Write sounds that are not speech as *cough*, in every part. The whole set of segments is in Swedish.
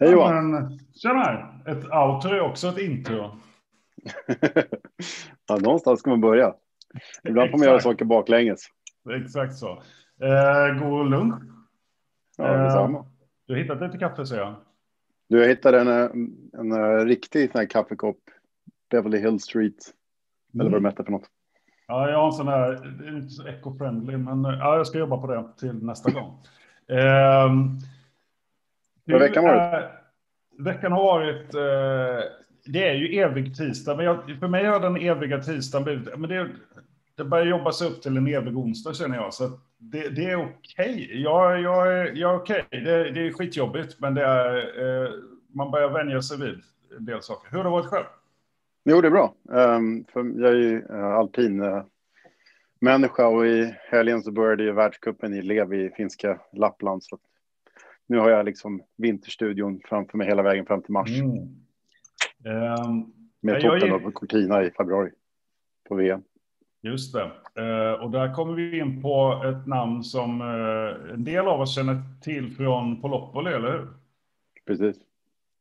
Hej Johan. Men, tjena! Ett outro är också ett intro. *laughs* ja, någonstans ska man börja. Ibland får man göra saker baklänges. Exakt så. Eh, god lunch. Ja, Eh, detsamma. Du har hittat lite kaffe ser jag. Du, jag hittade en, en, en, eh, riktig sån här kaffekopp. Beverly Hill Street. Eller vad de hette för något. Ja, jag har en sån här, det är inte så eco-friendly, men eh, ja, jag ska jobba på det till nästa gång. *laughs* Eh, Vad har veckan varit? är- veckan har varit, eh, det är ju evig tisdag, men jag, för mig har den eviga tisdagen blivit, men det, det börjar jobba sig upp till en evig onsdag känner jag, så det, det är okej. Jag, jag, är- jag är okej, det, det är skitjobbigt, men det är, eh, man börjar vänja sig vid en del saker. Hur har det varit själv? Jo, det är bra. Um, för jag är ju uh, alpin uh, människa och i helgen så började ju världscupen i Levi i finska Lappland. Så nu har jag liksom vinterstudion framför mig hela vägen fram till mars. Mm. Ehm, Med toppen är- på Cortina i februari. På VM. Just det. Eh, och där kommer vi in på ett namn som eh, en del av oss känner till från Polopoli, eller hur? Precis.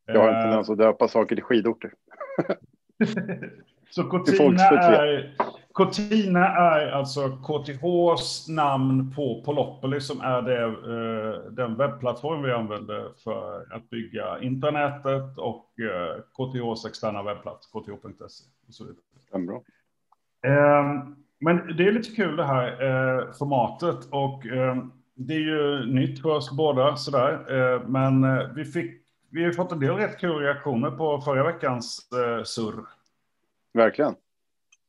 Jag har en tendens att döpa saker till skidorter. *laughs* Så Cortina är, Cortina är alltså KTHs namn på Polopoli som är det, eh, den webbplattform vi använder för att bygga intranätet och eh, KTHs externa webbplats, kth.se. och så vidare. Ehm, Men det är lite kul det här eh, formatet och ehm, det är ju nytt för oss båda sådär. Eh, Men eh, vi fick, vi har fått en del rätt kul reaktioner på förra veckans eh, surr. Verkligen.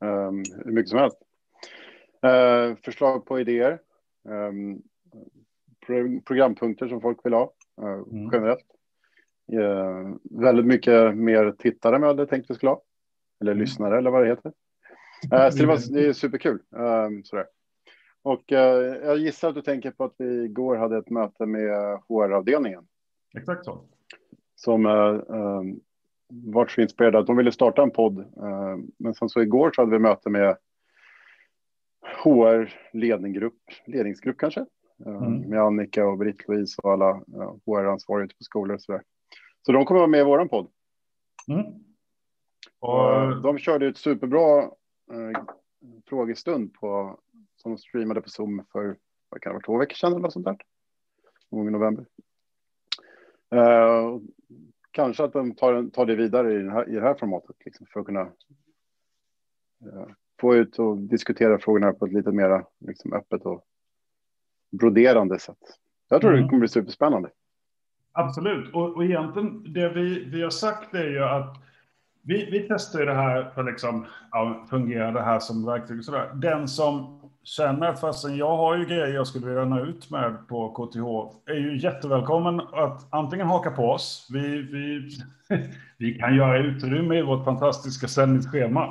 Um, hur mycket som helst. Eh, förslag på idéer. Um, pro programpunkter som folk vill ha. eh, Mm. Generellt. Eh, väldigt mycket mer tittare än jag hade tänkt vi skulle ha. Eller Mm. lyssnare eller vad det heter. Eh, så det, var, det är superkul. Um, sådär. Och eh, jag gissar att du tänker på att vi igår hade ett möte med HR-avdelningen. Exakt så. som uh, vart så inspirerade att de ville starta en podd. eh, men sen så igår så hade vi möte med HR ledninggrupp, ledningsgrupp kanske. Eh, Mm. Med Annika och Britt-Louise och alla HR-ansvariga ute på skolor och sådär. Så de kommer vara med i våran podd. Mm. Och, eh, de körde ett superbra uh, frågestund på, som de streamade på Zoom för vad kan det vara, två veckor sedan eller något sånt där. Någon gång i november. Eh, kanske att de tar, tar det vidare i, den här, i det här formatet liksom, för att kunna eh, få ut och diskutera frågorna på ett lite mer liksom, öppet och broderande sätt. Jag tror Mm. det kommer bli superspännande. absolut. Och, och egentligen det vi, vi har sagt är ju att vi, vi testar ju det här för liksom, ja, fungerar det här som verktyg och sådär. Den som känner, fastän jag har ju grejer jag skulle vilja nå ut med på KTH, är ju jättevälkommen att antingen haka på oss. Vi, vi, *laughs* vi kan göra utrymme i vårt fantastiska sändningsschema.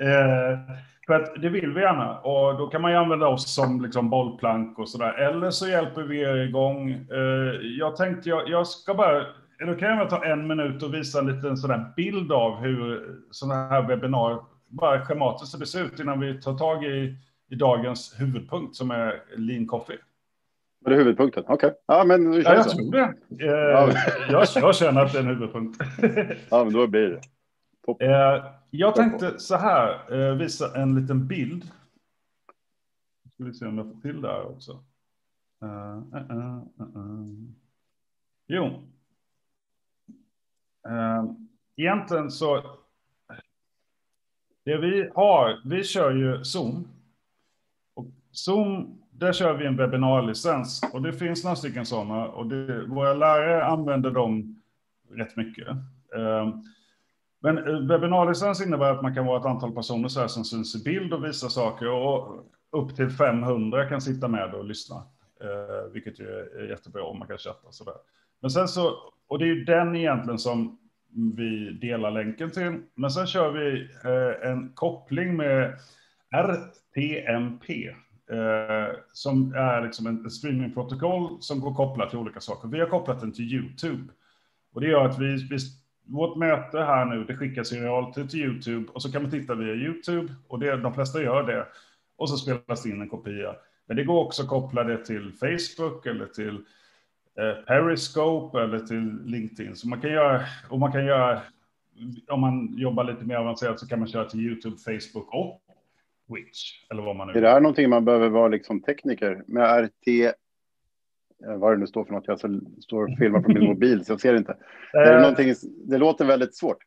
Eh, för att det vill vi gärna och då kan man ju använda oss som liksom bollplank och sådär. Eller så hjälper vi er igång. Eh, jag tänkte jag, jag ska bara, är det okej om jag tar en minut och visar en liten sån bild av hur sådana här webbinarier... bara schematiskt hur det ser ut innan vi tar tag i, i dagens huvudpunkt som är Lean Coffee. Var det huvudpunkten? Okej. Ja, men Ja, jag så. tror det. Eh, jag, jag känner att det är en huvudpunkt. *laughs* Ja, men då blir det. Topp. Eh, jag tänkte så här, eh, visa en liten bild. Ska vi se om jag får till det här också. Eh, eh, eh. Jo. Eh, egentligen så. Det vi har, vi kör ju Zoom. Zoom, där kör vi en webbinarlicens. Och det finns några stycken sådana. Och det, våra lärare använder dem rätt mycket. Ehm, men eh, webbinarlicens innebär att man kan vara ett antal personer så här som syns i bild och visar saker och upp till 500 kan sitta med och lyssna. Ehm, vilket ju är jättebra om man kan chatta och sådär. Men sen så, och det är ju den egentligen som vi delar länken till. Men sen kör vi eh, en koppling med RTMP. Eh, som är liksom en streamingprotokoll som går kopplat till olika saker. Vi har kopplat den till YouTube. Och det gör att vi, vi vårt möte här nu, det skickas i realtid till YouTube och så kan man titta via YouTube och det, de flesta gör det. Och så spelas det in en kopia. Men det går också att koppla det till Facebook eller till eh, Periscope eller till LinkedIn. Så man kan göra, och man kan göra, om man jobbar lite mer avancerat så kan man köra till YouTube, Facebook och Twitch. Eller vad man nu Är det här någonting man behöver vara liksom tekniker med RT? eh, Vad det nu står för något. Jag står och filmar på min *laughs* mobil så jag ser inte. Är det, Eh, någonting, det låter väldigt svårt.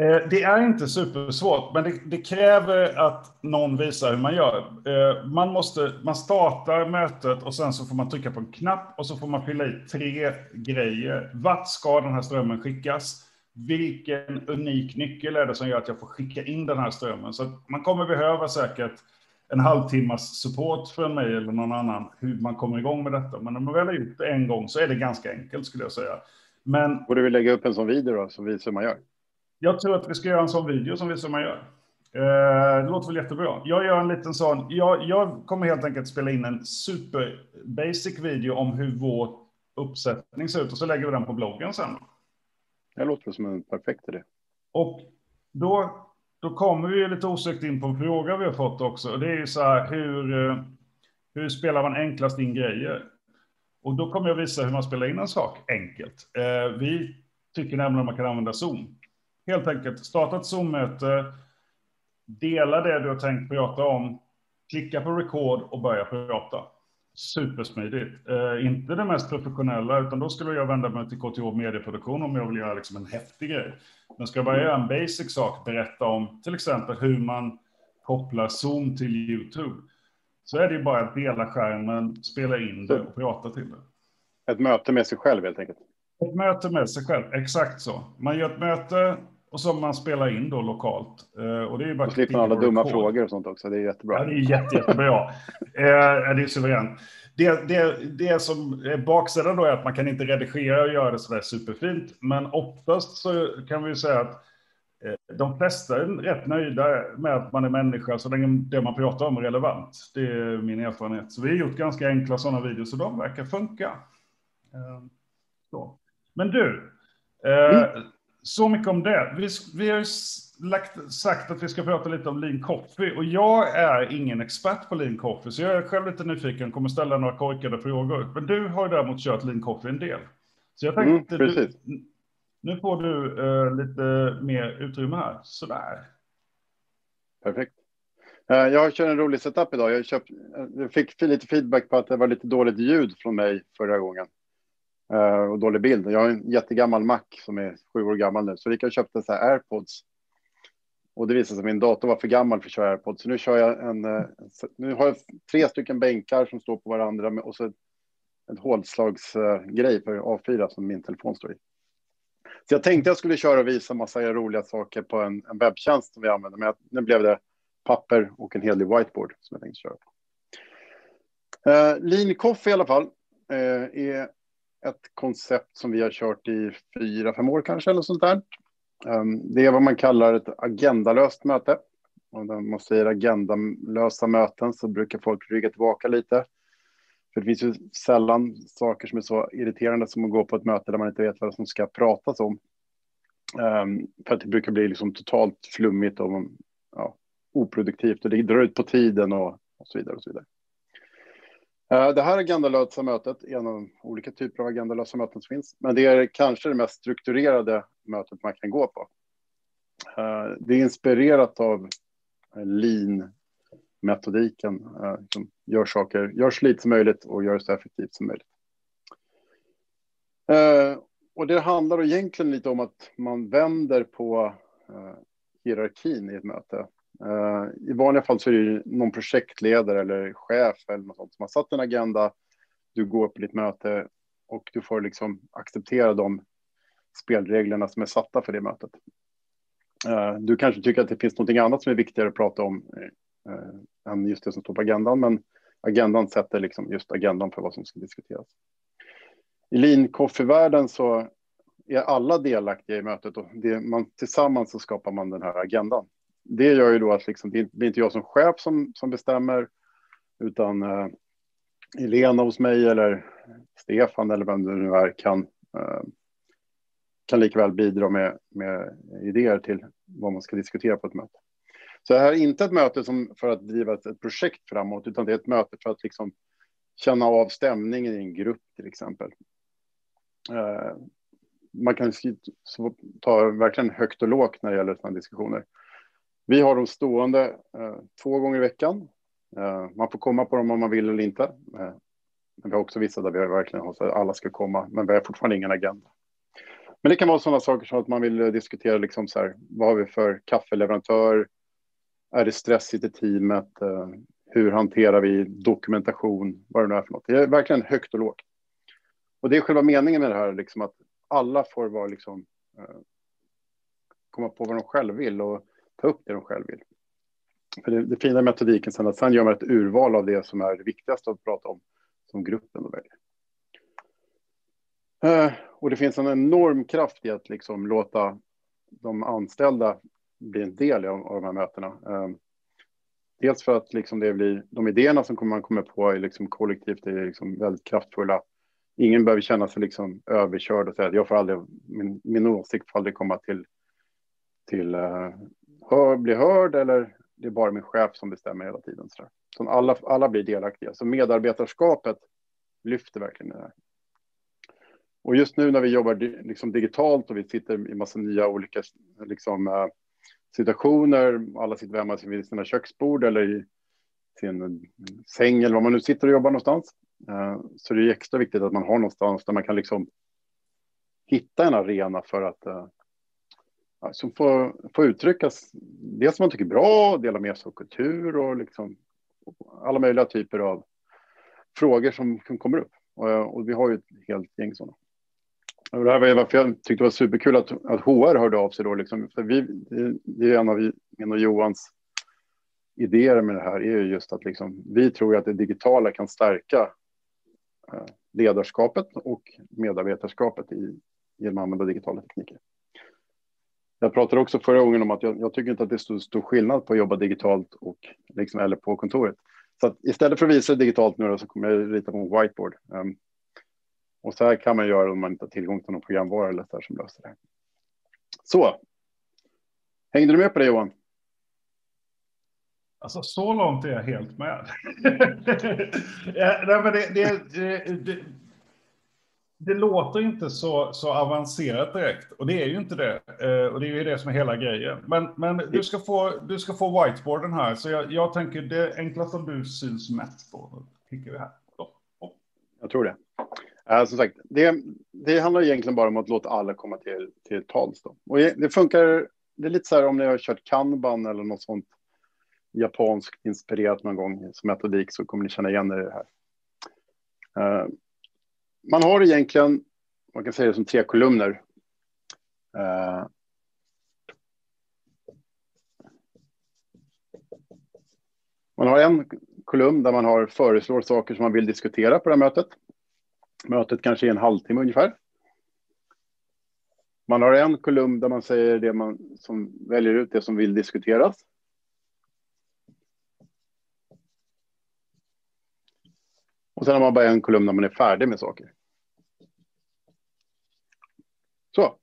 Eh, Det är inte supersvårt, men det, det kräver att någon visar hur man gör. Eh, Man, måste, man startar mötet och sen så får man trycka på en knapp och så får man fylla i tre grejer. Vart ska den här strömmen skickas? Vilken unik nyckel är det som gör att jag får skicka in den här strömmen? Så man kommer behöva säkert en halvtimmas support från mig eller någon annan hur man kommer igång med detta. Men när man väl har gjort det en gång så är det ganska enkelt skulle jag säga. Men Borde vi lägga upp en sån video då som visar hur man gör? jag tror att vi ska göra en sån video som vi som man gör. Eh, det låter väl jättebra. Jag gör en liten sån. Jag, jag kommer helt enkelt spela in en super basic video om hur vår uppsättning ser ut och så lägger vi den på bloggen sen. Det låter som en perfekt idé. Och då, då kommer vi lite osökt in på en fråga vi har fått också. Och det är ju så här, hur, eh, hur spelar man enklast in grejer? Och då kommer jag visa hur man spelar in en sak enkelt. Eh, vi tycker nämligen att man kan använda Zoom. Helt enkelt starta ett Zoom-möte, dela det du har tänkt prata om, klicka på record och börja prata. Supersmidigt. Eh, inte det mest professionella, utan då skulle jag vända mig till KTH medieproduktion om jag vill göra liksom en häftig grej. Men ska jag bara göra en basic sak, berätta om till exempel hur man kopplar Zoom till YouTube, så är det ju bara att dela skärmen, spela in det och prata till det. Ett möte med sig själv helt enkelt. Ett möte med sig själv, exakt så. Man gör ett möte och så man spelar in då lokalt. Eh, Och det är ju bara slipper alla dumma frågor och sånt också. Det är jättebra. Ja, det är jätte, jättebra. Eh, det är suveränt. Det, det, det som är baksidan då är att man kan inte redigera och göra det sådär superfint. Men oftast så kan vi säga att eh, de flesta är rätt nöjda med att man är människa så länge det man pratar om är relevant. Det är min erfarenhet. Så vi har gjort ganska enkla sådana videos och de verkar funka. Eh, Så. Men du, eh, så mycket om det. Vi, vi har lagt, sagt att vi ska prata lite om lean coffee och jag är ingen expert på lean coffee så jag är själv lite nyfiken, kommer ställa några korkade frågor. Men du har ju däremot kört lean coffee en del. Så jag tänkte, Mm, du, nu får du eh, lite mer utrymme här. Sådär. Perfekt. Eh, Jag kör en rolig setup idag. Jag, köpt, jag fick lite feedback på att det var lite dåligt ljud från mig förra gången. Eh, Och dålig bild. Jag har en jättegammal Mac som är sju år gammal nu. Så Rickard köpte så här AirPods. Och det visade sig att min dator var för gammal för att köra AirPods. Så nu kör jag en... eh, Nu har jag tre stycken bänkar som står på varandra med- och så en hålslagsgrej eh, för A4 som min telefon står i. Så jag tänkte jag skulle köra och visa massa roliga saker på en, en webbtjänst som vi använder. Men jag, nu blev det papper och en hel del whiteboard som jag tänkte köra på. Uh, Lean Coffee i alla fall eh, är ett koncept som vi har kört i fyra, fem år kanske eller sånt där. Ehm, det är vad man kallar ett agendalöst möte. Och när man säger agendalösa möten så brukar folk rygga tillbaka lite. För det finns ju sällan saker som är så irriterande som att gå på ett möte där man inte vet vad som ska pratas om. Ehm, för att det brukar bli liksom totalt flummigt och ja, oproduktivt och det drar ut på tiden och, och så vidare. Och så vidare. Eh, det här agendalösa mötet är en av olika typer av agendalösa möten som finns, men det är kanske det mest strukturerade mötet man kan gå på. Eh, det är inspirerat av eh, lean-metodiken, som gör saker, gör så lite som möjligt och gör så effektivt som möjligt. Och det handlar egentligen lite om att man vänder på hierarkin i ett möte. Eh, I vanliga fall så är det någon projektledare eller chef eller något sånt som har satt en agenda. Du går på ditt möte och du får liksom acceptera de spelreglerna som är satta för det mötet. Eh, du kanske tycker att det finns något annat som är viktigare att prata om eh, än just det som står på agendan, men agendan sätter liksom just agendan för vad som ska diskuteras. I lean coffee-världen så är alla delaktiga i mötet och det, man, tillsammans så skapar man den här agendan. Det gör ju då att liksom, det är inte jag som chef som, som bestämmer utan eh, Elena hos mig eller Stefan eller vem det nu är kan, eh, kan likväl bidra med, med idéer till vad man ska diskutera på ett möte. Så det här är inte ett möte som för att driva ett, ett projekt framåt utan det är ett möte för att liksom känna av stämningen i en grupp till exempel. Eh, man kan ta verkligen högt och lågt när det gäller sådana diskussioner. Vi har dem stående eh, två gånger i veckan. Eh, man får komma på dem om man vill eller inte. Eh, men vi har också vissa där vi verkligen har så att alla ska komma, men vi har fortfarande ingen agenda. Men det kan vara sådana saker som att man vill eh, diskutera liksom så här, vad har vi för kaffeleverantör? Är det stressigt i teamet? Eh, hur hanterar vi dokumentation? Vad det nu är för något. Det är verkligen högt och lågt. Och det är själva meningen med det här, liksom att alla får vara liksom, eh, komma på vad de själv vill och ta upp det de själv vill. För det, det fina metodiken sen att sen gör man ett urval av det som är det viktigaste att prata om som gruppen då väljer. Eh, och det finns en enorm kraft i att liksom låta de anställda bli en del av, av de här mötena. Eh, dels för att liksom det blir, de idéerna som man kommer på är liksom kollektivt är liksom väldigt kraftfulla. Ingen behöver känna sig liksom överkörd och säga att jag får aldrig, min, min åsikt får aldrig komma till, till eh, hör, bli hörd eller det är bara min chef som bestämmer hela tiden. Så, så alla, alla blir delaktiga. Så medarbetarskapet lyfter verkligen det här. Och just nu när vi jobbar liksom digitalt och vi sitter i massa nya olika liksom, eh, situationer, alla sitter hemma vid sina köksbord eller i sin eh, säng eller var man nu sitter och jobbar någonstans. Eh, så det är extra viktigt att man har någonstans där man kan liksom hitta en arena för att som får, får uttryckas det som man tycker är bra, dela med sig av kultur och liksom alla möjliga typer av frågor som, kommer upp. Och, och, vi har ju ett helt gäng sådana. Och det här var varför jag tyckte det var superkul att, att HR hörde av sig då. Liksom, för vi, det är en av min och Johans idéer med det här är ju just att liksom, vi tror att det digitala kan stärka eh, ledarskapet och medarbetarskapet i, genom att använda digitala tekniker. Jag pratade också förra gången om att jag, jag tycker inte att det är så stor skillnad på att jobba digitalt och liksom, eller på kontoret. Så att istället för att visa digitalt nu då, så kommer jag rita på en whiteboard. Um, och så här kan man göra om man inte har tillgång till någon programvara eller så som löser det. Så. Hängde du med på det Johan? Alltså så långt är jag helt med. *laughs* Nej, men det, det, det, det låter inte så, så avancerat direkt. Och det är ju inte det. Eh, och det är ju det som är hela grejen. Men, men du, ska få, du ska få whiteboarden här. Så jag, jag tänker det enklast om du syns mest på. Klickar vi här. Oh. Jag tror det. Eh, som sagt, det, det handlar egentligen bara om att låta alla komma till, till tals. Då. Och det funkar, det är lite så här om ni har kört kanban eller något sånt japanskt inspirerat någon gång som metodik så kommer ni känna igen er i det här. Eh, man har egentligen, man kan säga det som tre kolumner. Uh, man har en kolumn där man har föreslår saker som man vill diskutera på det här mötet. Mötet kanske är en halvtimme ungefär. Man har en kolumn där man säger det man som väljer ut det som vill diskuteras. Och sen har man bara en kolumn när man är färdig med saker. Så.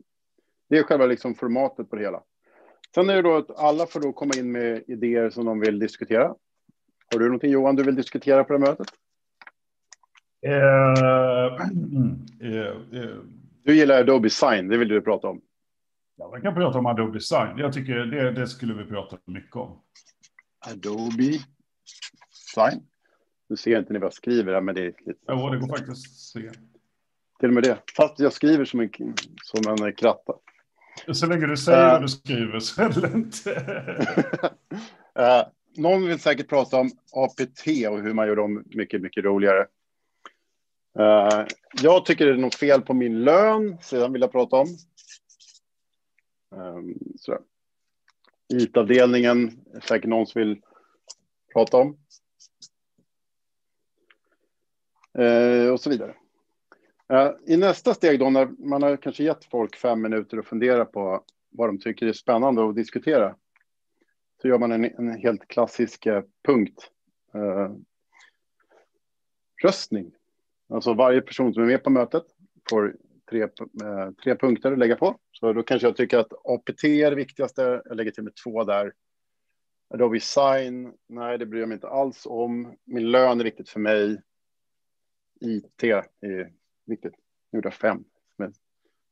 Det är själva liksom formatet på det hela. Sen är det då att alla får då komma in med idéer som de vill diskutera. Har du någonting Johan du vill diskutera på det här mötet? Uh, uh, uh, du gillar Adobe Sign, det vill du prata om. Ja, vi kan prata om Adobe Sign. Jag tycker det, det skulle vi prata mycket om. Adobe Sign. Nu ser inte när jag skriver här, men det är lite... Ja, det går faktiskt att se. Till och med det. Fast jag skriver som en, som en kratta. Så länge du säger vad du skriver så är det inte... *laughs* någon vill säkert prata om APT och hur man gör dem mycket, mycket roligare. Uh, jag tycker det är något fel på min lön, sedan vill jag prata om. Um, IT-avdelningen är säkert någon som vill prata om. Eh, och så vidare. Eh, I nästa steg då, när man har kanske gett folk fem minuter att fundera på vad de tycker är spännande att diskutera, så gör man en, en helt klassisk eh, punkt. röstning Alltså varje person som är med på mötet får tre, eh, tre punkter att lägga på. Så då kanske jag tycker att APT är det viktigaste. Jag lägger till med två där. Adobe Sign, nej det bryr jag mig inte alls om. Min lön är viktigt för mig. IT är viktigt. Nu gjorde jag fem. är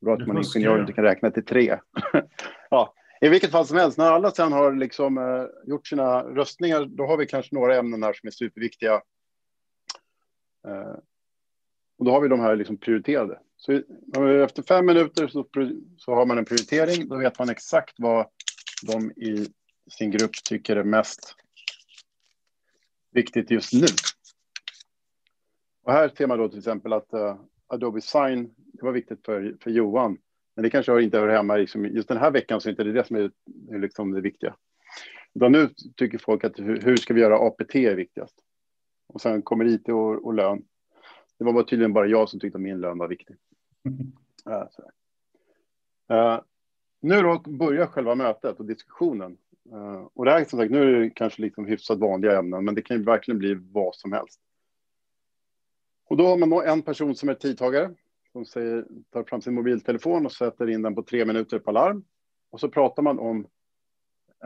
bra att man ingenjör inte kan räkna till tre. *laughs* ja, i vilket fall som helst, när alla sen har liksom, uh, gjort sina röstningar, då har vi kanske några ämnen här som är superviktiga. Uh, och då har vi de här liksom prioriterade. Så efter fem minuter så, så har man en prioritering. Då vet man exakt vad de i sin grupp tycker är mest viktigt just nu. Och här ser man då till exempel att uh, Adobe Sign, det var viktigt för, för Johan. Men det kanske inte hör hemma liksom, just den här veckan så är inte det det som är, är liksom det viktiga. Utan nu tycker folk att hur, hur, ska vi göra APT är viktigast. Och sen kommer IT och, och lön. Det var bara tydligen bara jag som tyckte att min lön var viktig. *laughs* Uh, uh, nu då börjar själva mötet och diskussionen. Uh, och det här som sagt, nu är det kanske liksom hyfsat vanliga ämnen, men det kan ju verkligen bli vad som helst. Och då har man en person som är tidtagare som säger, tar fram sin mobiltelefon och sätter in den på tre minuter på larm. Och så pratar man om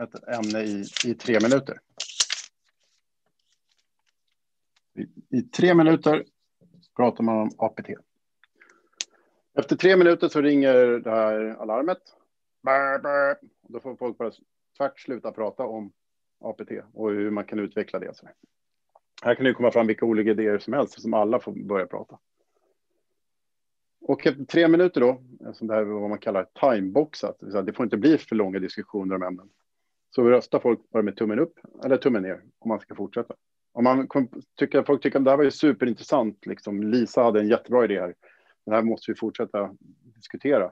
ett ämne i, i tre minuter. I, I tre minuter pratar man om APT. Efter tre minuter så ringer det här alarmet. Då får folk bara tvärt sluta prata om APT och hur man kan utveckla det. Här kan det komma fram vilka olika idéer som helst som alla får börja prata. Och efter tre minuter då, som det här är vad man kallar timeboxat, det får inte bli för långa diskussioner om ämnen. Så röstar folk bara med tummen upp eller tummen ner om man ska fortsätta. Om man tycker, folk tycker att det här var ju superintressant, liksom, Lisa hade en jättebra idé här. Det här måste vi fortsätta diskutera.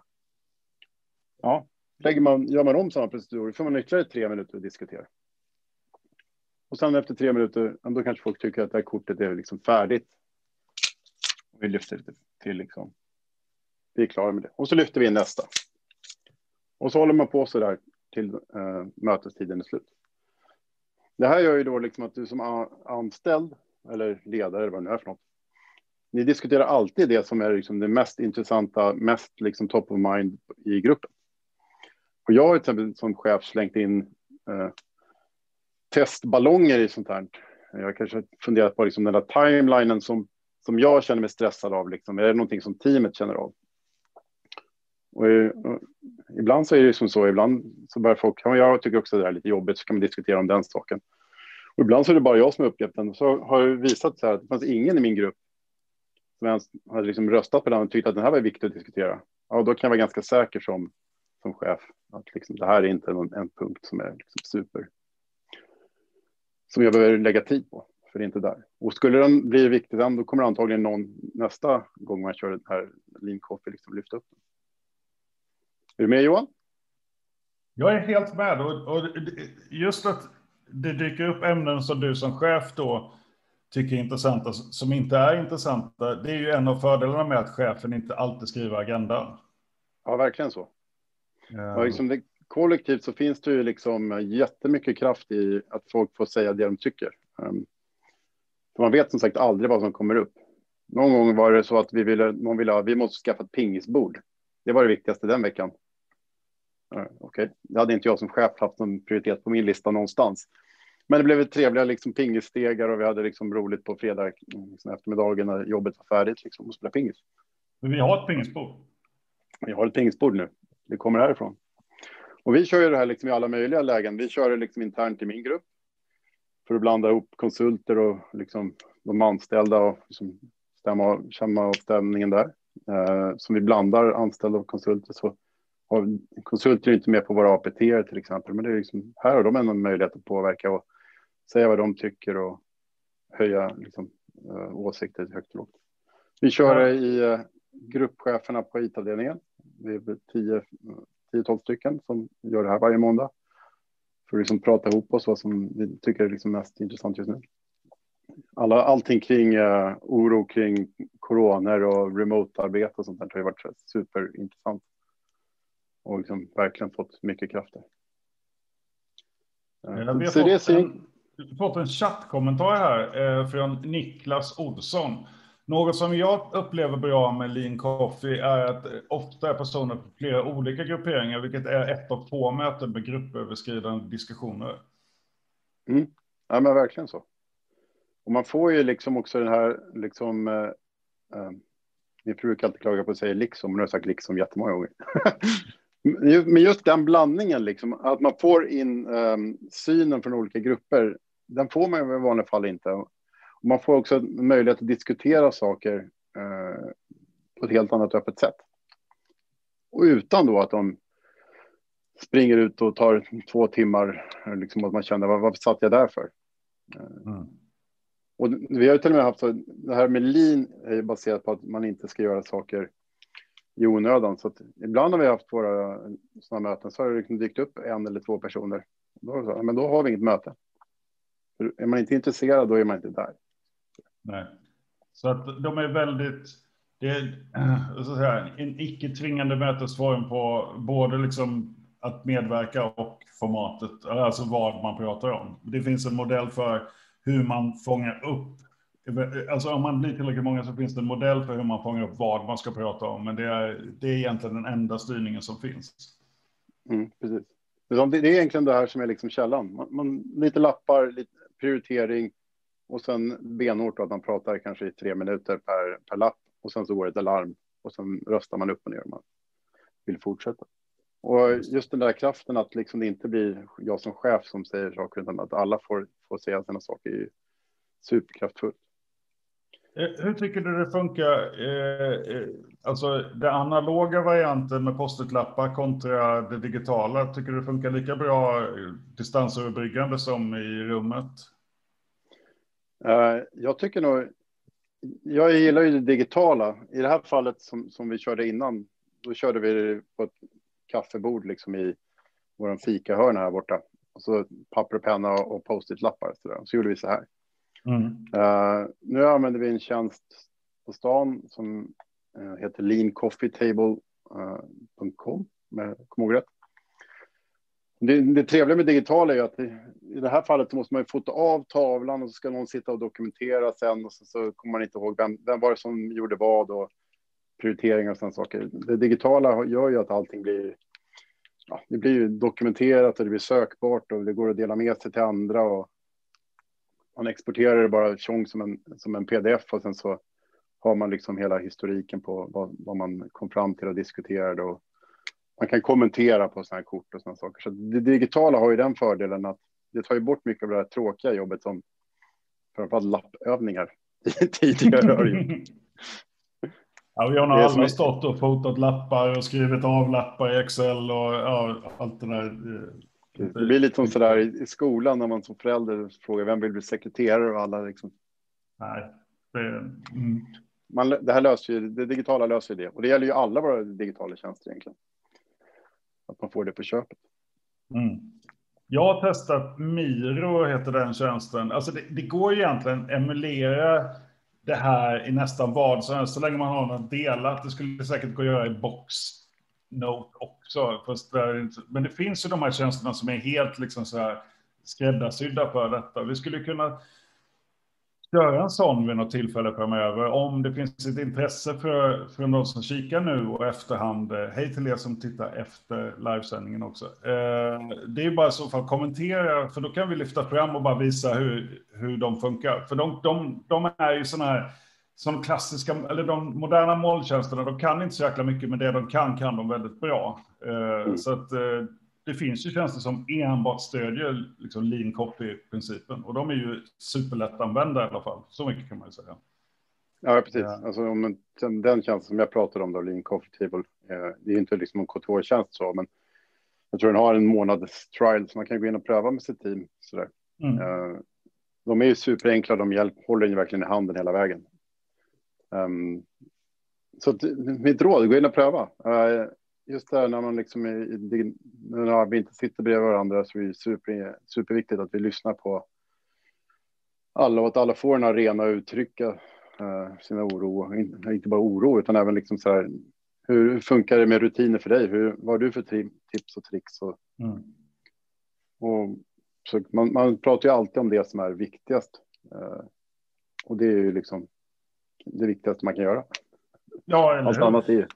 Ja, lägger man, gör man om samma procedur får man ytterligare tre minuter att diskutera. Och sen efter tre minuter, då kanske folk tycker att det här kortet är liksom färdigt. Vi lyfter det till liksom, vi är klara med det. Och så lyfter vi in nästa. Och så håller man på så där till eh, mötestiden är slut. Det här gör ju då liksom att du som anställd eller ledare eller vad det nu är för något. Ni diskuterar alltid det som är liksom det mest intressanta, mest liksom top of mind i gruppen. Och jag har till exempel som chef slängt in eh, testballonger i sånt här. Jag kanske funderat på liksom den där timelinen som, som jag känner mig stressad av. Liksom. Är det någonting som teamet känner av? Och, och, ibland så är det som så, ibland så börjar folk, ja, jag tycker också det är lite jobbigt, så kan man diskutera om den saken. Och ibland så är det bara jag som är uppgiften. den. Så har det visat sig att det fanns ingen i min grupp som ens hade liksom röstat på den och tyckt att den här var viktig att diskutera. Ja, då kan jag vara ganska säker som, som chef att liksom, det här är inte någon, en punkt som är liksom super som jag behöver lägga tid på, för det är inte där. Och skulle den bli viktig, då kommer antagligen någon nästa gång man kör den här lean coffee liksom lyfta upp den. Är du med Johan? Jag är helt med. Och, och just att det dyker upp ämnen som du som chef då tycker är intressanta, som inte är intressanta, det är ju en av fördelarna med att chefen inte alltid skriver agendan. Ja, verkligen så. Och liksom det, kollektivt så finns det ju liksom jättemycket kraft i att folk får säga det de tycker. Um, man vet som sagt aldrig vad som kommer upp. Någon gång var det så att vi ville, någon ville ha, vi måste skaffa ett pingisbord. Det var det viktigaste den veckan. Uh, Okej, okay. det hade inte jag som chef haft någon prioritet på min lista någonstans. Men det blev trevliga liksom pingisstegar och vi hade liksom roligt på fredag liksom eftermiddagen när jobbet var färdigt liksom och spela pingis. Men vi har ett pingisbord. Vi har ett pingisbord nu. Det kommer härifrån. Och vi kör ju det här liksom i alla möjliga lägen. Vi kör det liksom internt i min grupp för att blanda ihop konsulter och liksom de anställda och liksom stämma, känna av stämningen där. Eh, som vi blandar anställda och konsulter så har konsulter inte med på våra APT till exempel, men det är liksom, här har de en möjlighet att påverka och säga vad de tycker och höja liksom, uh, åsikter högt och lågt. Vi kör det i uh, gruppcheferna på IT-avdelningen. Det är 10-12 stycken som gör det här varje måndag. För att liksom prata ihop oss vad som vi tycker är liksom mest intressant just nu. Alla, allting kring uh, oro kring coroner och remote-arbete och sånt där har ju varit superintressant och liksom verkligen fått mycket krafter. Eh, jag har fått en, fått en chattkommentar här eh, från Niklas Olsson. Något som jag upplever bra med Lean Coffee är att ofta är personer på flera olika grupperingar, vilket är ett av få möten med gruppöverskridande diskussioner. Mm. Ja, men verkligen så. Och man får ju liksom också den här liksom, eh, eh Min fru brukar alltid klaga på att säga liksom, men nu har jag sagt liksom jättemånga gånger. *laughs* men just den blandningen, liksom, att man får in eh, synen från olika grupper, den får man i vanliga fall inte. Och man får också möjlighet att diskutera saker uh, på ett helt annat öppet sätt. Och utan då att de springer ut och tar två timmar, liksom att man känner vad, vad satt jag där för? Mm. Och vi har till och med haft så, det här med lean är baserat på att man inte ska göra saker i onödan. Så ibland har vi haft våra sådana möten så har det liksom dykt upp en eller två personer. Då, men då har vi inget möte. För är man inte intresserad, då är man inte där. Nej, så att de är väldigt, det är *clears throat* så att säga, en icke tvingande mötesform på både liksom att medverka och formatet, alltså vad man pratar om. Det finns en modell för hur man fångar upp Alltså om man blir tillräckligt många så finns det en modell för hur man fångar upp vad man ska prata om. Men det är, det är egentligen den enda styrningen som finns. Mm, precis. Det är egentligen det här som är liksom källan. Man, man, lite lappar, lite prioritering och sen benhårt att man pratar kanske i tre minuter per, per lapp och sen så går det ett alarm och sen röstar man upp och ner om man vill fortsätta. Och just den där kraften att liksom det inte blir jag som chef som säger saker utan att alla får, får säga sina saker är superkraftfullt. Eh, hur tycker du det funkar? Eh, eh, alltså den analoga varianten med post-it-lappar kontra det digitala. Tycker du det funkar lika bra distansöverbryggande som i rummet? Jag tycker nog. Jag gillar ju det digitala. I det här fallet som, som vi körde innan, då körde vi på ett kaffebord liksom i vår fikahörna här borta. Och så papper och penna och post-it-lappar. Så, så gjorde vi så här. Mm. Uh, nu använder vi en tjänst på stan som uh, heter leancoffeetable.com, uh, med kom ihåg rätt. Det, det trevliga med digitala är att det, i det här fallet måste man ju fota av tavlan och så ska någon sitta och dokumentera sen och så, så kommer man inte ihåg vem, vem var det som gjorde vad och prioriteringar och sådana saker. Det digitala gör ju att allting blir, ja, det blir ju dokumenterat och det blir sökbart och det går att dela med sig till andra och man exporterar det bara tjong som en, som en pdf och sen så har man liksom hela historiken på vad, vad man kom fram till och diskuterade och man kan kommentera på sådana här kort och sådana saker. Så det digitala har ju den fördelen att det tar ju bort mycket av det här tråkiga jobbet som framförallt lappövningar *laughs* tidigare har gjort. Ja, vi har nog alla stått och fotat lappar och skrivit av lappar i Excel och ja, allt det där. Det blir lite som sådär i skolan när man som förälder frågar vem vill bli sekreterare och alla liksom. Nej. Det, mm. man, det här löser ju, det digitala löser det. Och det gäller ju alla våra digitala tjänster egentligen. Att man får det på köpet. Mm. Jag har testat Miro, heter den tjänsten. Alltså det, det går egentligen emulera det här i nästan vad som helst, så länge man har något delat. Det skulle säkert gå att göra i box note också. Fast men det finns ju de här tjänsterna som är helt liksom så här skräddarsydda för detta. Vi skulle kunna göra en sån vid något tillfälle framöver. Om det finns ett intresse för, för de som kikar nu och efterhand. Eh, hej till er som tittar efter livesändningen också. Eh, det är bara i så fall kommentera, för då kan vi lyfta fram och bara visa hur, hur de funkar. För de, de, de är ju sådana här, som klassiska, eller de moderna molntjänsterna, de kan inte så jäkla mycket, men det de kan, kan de väldigt bra. Eh, mm. Så att det finns ju tjänster som enbart stödjer liksom lean copy-principen och de är ju superlättanvända i alla fall. Så mycket kan man ju säga. Ja, precis. Ja. Alltså, om den, den tjänsten som jag pratade om, då, lean coffee table, eh, det är inte liksom en kontorstjänst så, men jag tror den har en månads trial så man kan gå in och pröva med sitt team. Sådär. Mm. Eh, de är ju superenkla, de hjälp, håller ju verkligen i handen hela vägen. Um, så mitt råd, gå in och pröva. Uh, just det här när man liksom är, när vi inte sitter bredvid varandra så är det super, superviktigt att vi lyssnar på alla och att alla får en arena att uttrycka uh, sina oro, In, inte bara oro utan även liksom så här. Hur funkar det med rutiner för dig? Hur, vad har du för tips och tricks? Och, mm. och så man, man, pratar ju alltid om det som är viktigast. Uh, och det är ju liksom det viktigaste man kan göra. Ja, eller Allt annat är Eh,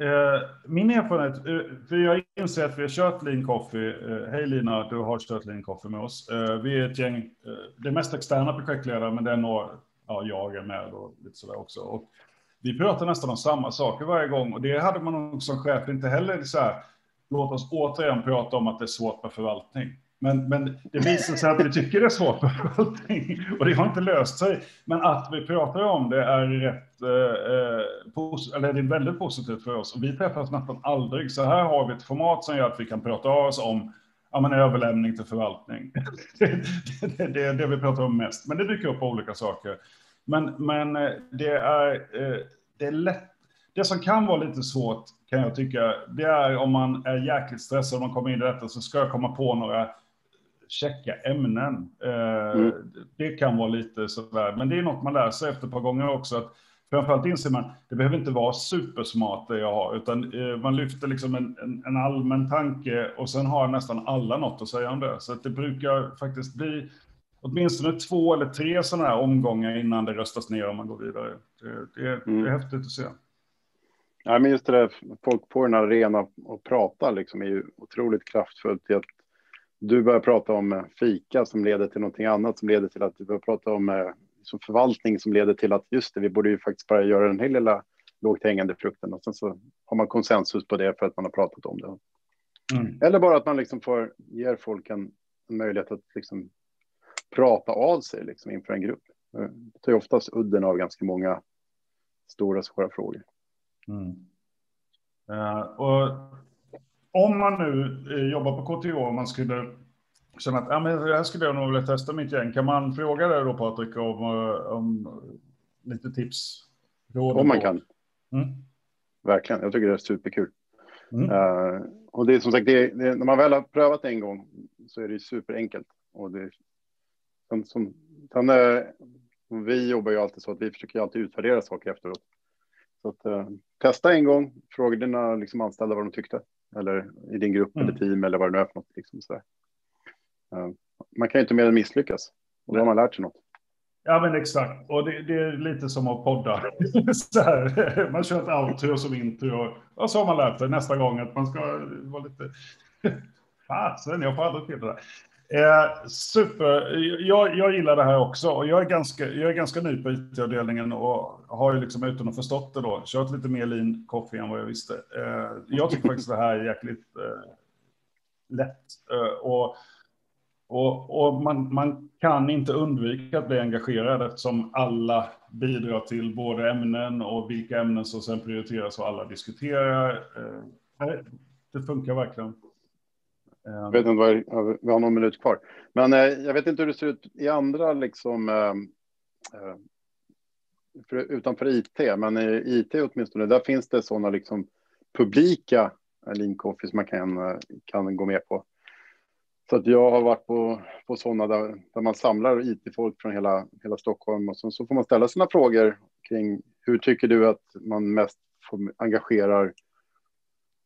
Eh, min erfarenhet, eh, för jag inser att vi har kört Lean Coffee. Eh, hej Lina, du har kört Lean Coffee med oss. Eh, vi är ett gäng, eh, det är mest externa projektledare, men det är några, ja, jag är med och lite sådär också. Och vi pratar nästan om samma saker varje gång och det hade man nog som chef inte heller så här, låt oss återigen prata om att det är svårt med förvaltning. Men, men det visar sig att vi tycker det är svårt med allting. och det har inte löst sig. Men att vi pratar om det är rätt, eh, eh eller det är väldigt positivt för oss. Och vi träffas nästan aldrig. Så här har vi ett format som gör att vi kan prata av oss om ja, men överlämning till förvaltning. *laughs* det, det, det, är det vi pratar om mest. Men det dyker upp olika saker. Men, men eh, det, är, eh, det är lätt. Det som kan vara lite svårt kan jag tycka, det är om man är jäkligt stressad och man kommer in i detta så ska jag komma på några checka ämnen. Eh, mm. Det kan vara lite sådär, men det är något man lär sig efter ett par gånger också. Att framförallt inser man, det behöver inte vara supersmart det jag har, utan man lyfter liksom en, en, en, allmän tanke och sen har nästan alla något att säga om det. Så att det brukar faktiskt bli åtminstone två eller tre sådana här omgångar innan det röstas ner om man går vidare. Det, det, mm. det är häftigt att se. Ja, men just det där, folk på en arena och prata liksom är ju otroligt kraftfullt i att du börjar prata om fika som leder till någonting annat som leder till att du börjar prata om liksom förvaltning som leder till att just det, vi borde ju faktiskt bara göra den här lilla lågt hängande frukten och sen så har man konsensus på det för att man har pratat om det. Mm. Eller bara att man liksom får ger folk en, en möjlighet att liksom prata av sig liksom inför en grupp. Det tar ju oftast udden av ganska många stora svåra frågor. Mm. Uh, och om man nu eh, jobbar på KTH och man skulle känna att ja, men det här skulle jag nog vilja testa mitt gäng, kan man fråga dig då Patrik om, eh, om lite tips? Om man kan. Mm. Verkligen, jag tycker det är superkul. Mm. Uh, och det är som sagt, det, det, när man väl har prövat en gång så är det superenkelt. Och det, som, som, sen, uh, vi jobbar ju alltid så att vi försöker alltid utvärdera saker efteråt. Så att, uh, testa en gång, fråga dina liksom, anställda vad de tyckte. Eller i din grupp mm. eller team eller vad det nu är för något. Liksom. Uh, man kan ju inte mer än misslyckas. Och då har man lärt sig något. Ja, men exakt. Och det, det är lite som att podda. *laughs* här, man kör ett outro som intro. Och så har man lärt sig nästa gång att man ska vara lite... *laughs* Fasen, jag får aldrig till det där. Eh, super. Jag, jag gillar det här också och jag är ganska, jag är ganska ny på IT-avdelningen och har ju liksom utan att förstått det då kört lite mer lean coffee än vad jag visste. Eh, jag tycker faktiskt det här är jäkligt eh, lätt eh, och, och, och man, man kan inte undvika att bli engagerad eftersom alla bidrar till både ämnen och vilka ämnen som sen prioriteras och alla diskuterar. Eh, det funkar verkligen. Ehm. Jag vet inte vad, vi har någon minut kvar. Men eh, jag vet inte hur det ser ut i andra, liksom, eh, för, utanför IT, men i IT åtminstone, där finns det sådana liksom publika link office man kan, eh, kan gå med på. Så att jag har varit på, på sådana där, där man samlar IT-folk från hela, hela Stockholm och så, så får man ställa sina frågor kring hur tycker du att man mest engagerar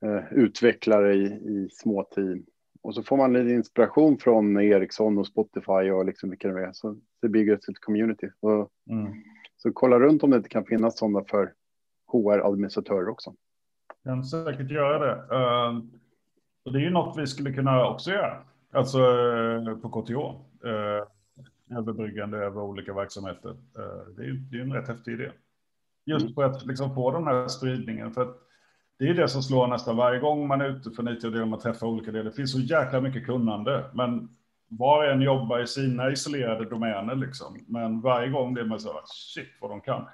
eh, utvecklare i, i små team och så får man lite inspiration från Ericsson och Spotify och liksom vilka det är. Så det bygger ett community. Och, mm. Så kolla runt om det inte kan finnas sådana för HR-administratörer också. Kan säkert göra det. Uh, och det är ju något vi skulle kunna också göra. Alltså uh, på KTH. Uh, överbryggande över olika verksamheter. Uh, det är ju det är en rätt häftig idé. Just mm. för att liksom få den här spridningen. För att det är det som slår nästan varje gång man är ute för IT och man träffar olika delar. Det finns så jäkla mycket kunnande, men var och en jobbar i sina isolerade domäner liksom. Men varje gång det är man så här, shit vad de kan.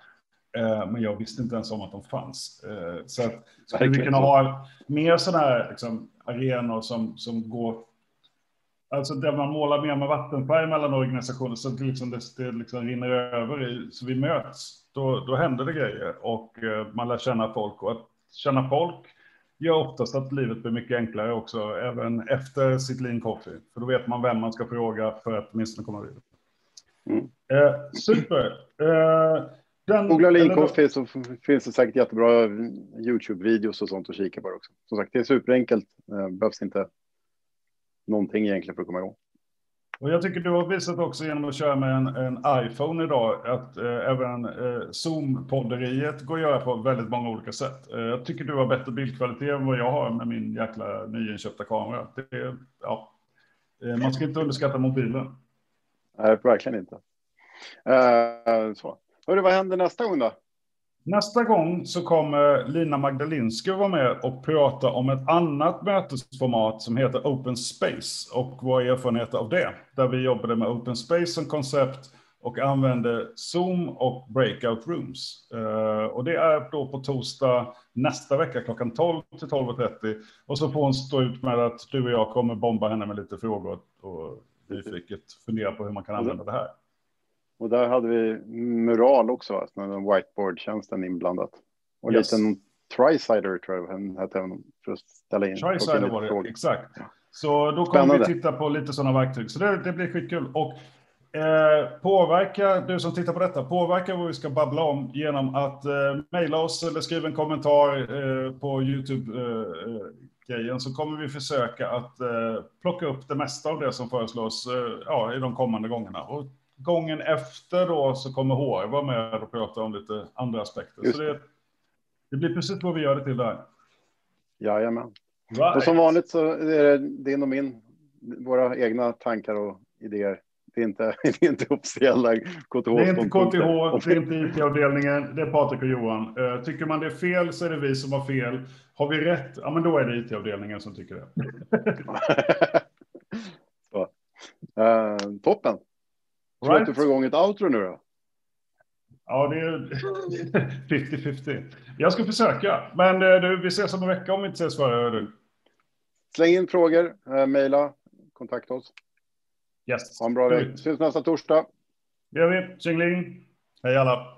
Eh, men jag visste inte ens om att de fanns. Eh, så att skulle vi kunna ha mer sådana här liksom, arenor som, som går Alltså där man målar mer med vattenfärg mellan organisationer så att det, liksom, det, det liksom rinner över i, så vi möts. Då, då händer det grejer och eh, man lär känna folk och att känna folk gör oftast att livet blir mycket enklare också, även efter sitt lean coffee. För då vet man vem man ska fråga för att åtminstone komma vidare. Mm. Eh, super. Eh, den, Googla lean coffee så finns det säkert jättebra YouTube-videos och sånt att kika på också. Som sagt, det är superenkelt. Eh, behövs inte någonting egentligen för att komma igång. Och jag tycker du har visat också genom att köra med en, en iPhone idag att eh, även eh, Zoom-podderiet går att göra på väldigt många olika sätt. Eh, jag tycker du har bättre bildkvalitet än vad jag har med min jäkla nyinköpta kamera. Det, ja, eh, man ska inte underskatta mobilen. Nej, verkligen inte. Uh, så. Hörru, vad händer nästa gång då? Nästa gång så kommer Lina Magdalinska vara med och prata om ett annat mötesformat som heter Open Space och våra erfarenheter av det. Där vi jobbade med Open Space som koncept och använde Zoom och breakout rooms. Eh, och det är då på torsdag nästa vecka klockan 12 till 12.30. Och så får hon stå ut med att du och jag kommer bomba henne med lite frågor och nyfiket fundera på hur man kan använda det här. Och där hade vi mural också, en whiteboard-tjänsten inblandat. Och yes. liten tri-sider tror jag den hette, för att ställa in. Tri-sider var det, frågor. exakt. Så då kommer Spännande. vi titta på lite sådana verktyg. Så det, det blir skitkul. Och eh, påverka, du som tittar på detta, påverka vad vi ska babbla om genom att eh, mejla oss eller skriva en kommentar eh, på YouTube. Eh, grejen så kommer vi försöka att eh, plocka upp det mesta av det som föreslås eh, ja, i de kommande gångerna. Och gången efter då så kommer HR vara med och prata om lite andra aspekter. Just så det, det blir precis vad vi gör det till där. Jajamän. Right. Och som vanligt så är det din och min, våra egna tankar och idéer. Det är inte, *laughs* det är inte officiella KTH. Det är inte KTH, det är inte IT-avdelningen, det är Patrik och Johan. Uh, tycker man det är fel så är det vi som har fel. Har vi rätt, ja men då är det IT-avdelningen som tycker det. *laughs* så. Uh, toppen. Tror right. att du får igång ett outro nu då? Ja, det är *laughs* 50-50. Jag ska försöka, men eh, du, vi ses om en vecka om vi inte ses före. Du. Släng in frågor, eh, mejla, kontakta oss. Yes. Ha en bra vecka. Syns nästa torsdag. Det gör vi. Tjingeling. Hej alla.